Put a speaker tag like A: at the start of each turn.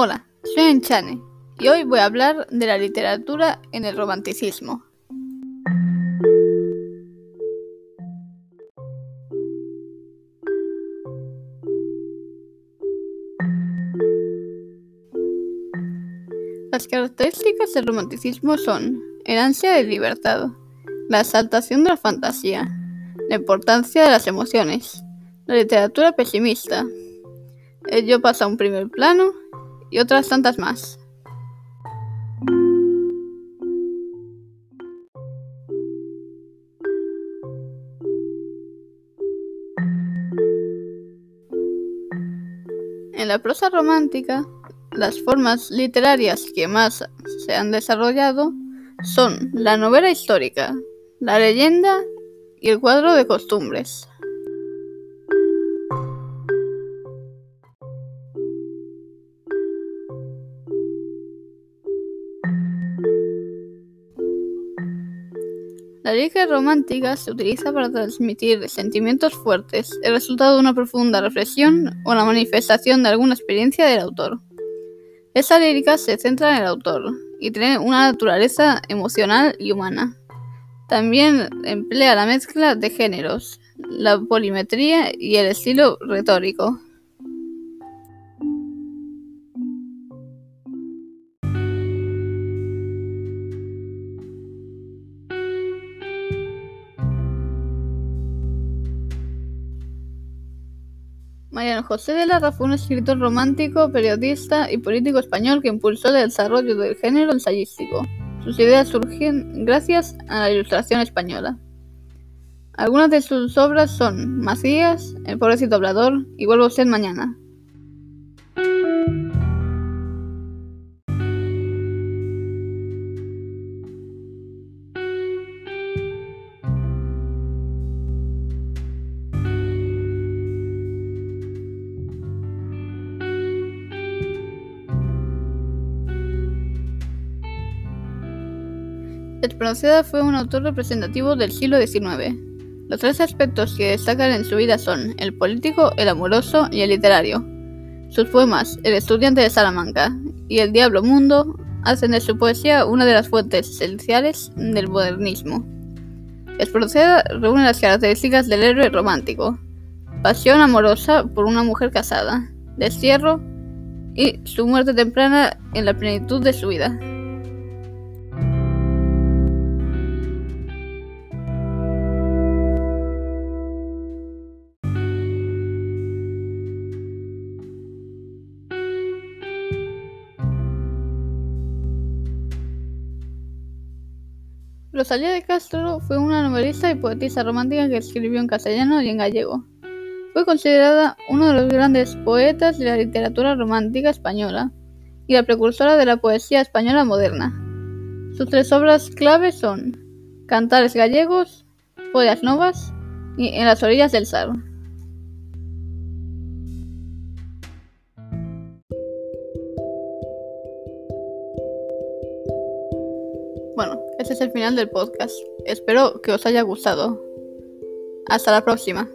A: Hola, soy Enchane y hoy voy a hablar de la literatura en el romanticismo. Las características del romanticismo son el ansia de libertad, la exaltación de la fantasía, la importancia de las emociones, la literatura pesimista, ello pasa a un primer plano y otras tantas más. En la prosa romántica, las formas literarias que más se han desarrollado son la novela histórica, la leyenda y el cuadro de costumbres. La lírica romántica se utiliza para transmitir sentimientos fuertes, el resultado de una profunda reflexión o la manifestación de alguna experiencia del autor. Esa lírica se centra en el autor y tiene una naturaleza emocional y humana. También emplea la mezcla de géneros, la polimetría y el estilo retórico. Mariano José de Larra fue un escritor romántico, periodista y político español que impulsó el desarrollo del género ensayístico. Sus ideas surgen gracias a la Ilustración española. Algunas de sus obras son Macías, El pobrecito hablador y Vuelvo a ser mañana. Espronceda fue un autor representativo del siglo XIX. Los tres aspectos que destacan en su vida son el político, el amoroso y el literario. Sus poemas, El estudiante de Salamanca y El diablo mundo, hacen de su poesía una de las fuentes esenciales del modernismo. Espronceda reúne las características del héroe romántico, pasión amorosa por una mujer casada, destierro y su muerte temprana en la plenitud de su vida. Rosalía de Castro fue una novelista y poetisa romántica que escribió en castellano y en gallego. Fue considerada uno de los grandes poetas de la literatura romántica española y la precursora de la poesía española moderna. Sus tres obras clave son Cantares gallegos, Follas novas y En las orillas del Sar. Este es el final del podcast. Espero que os haya gustado. Hasta la próxima.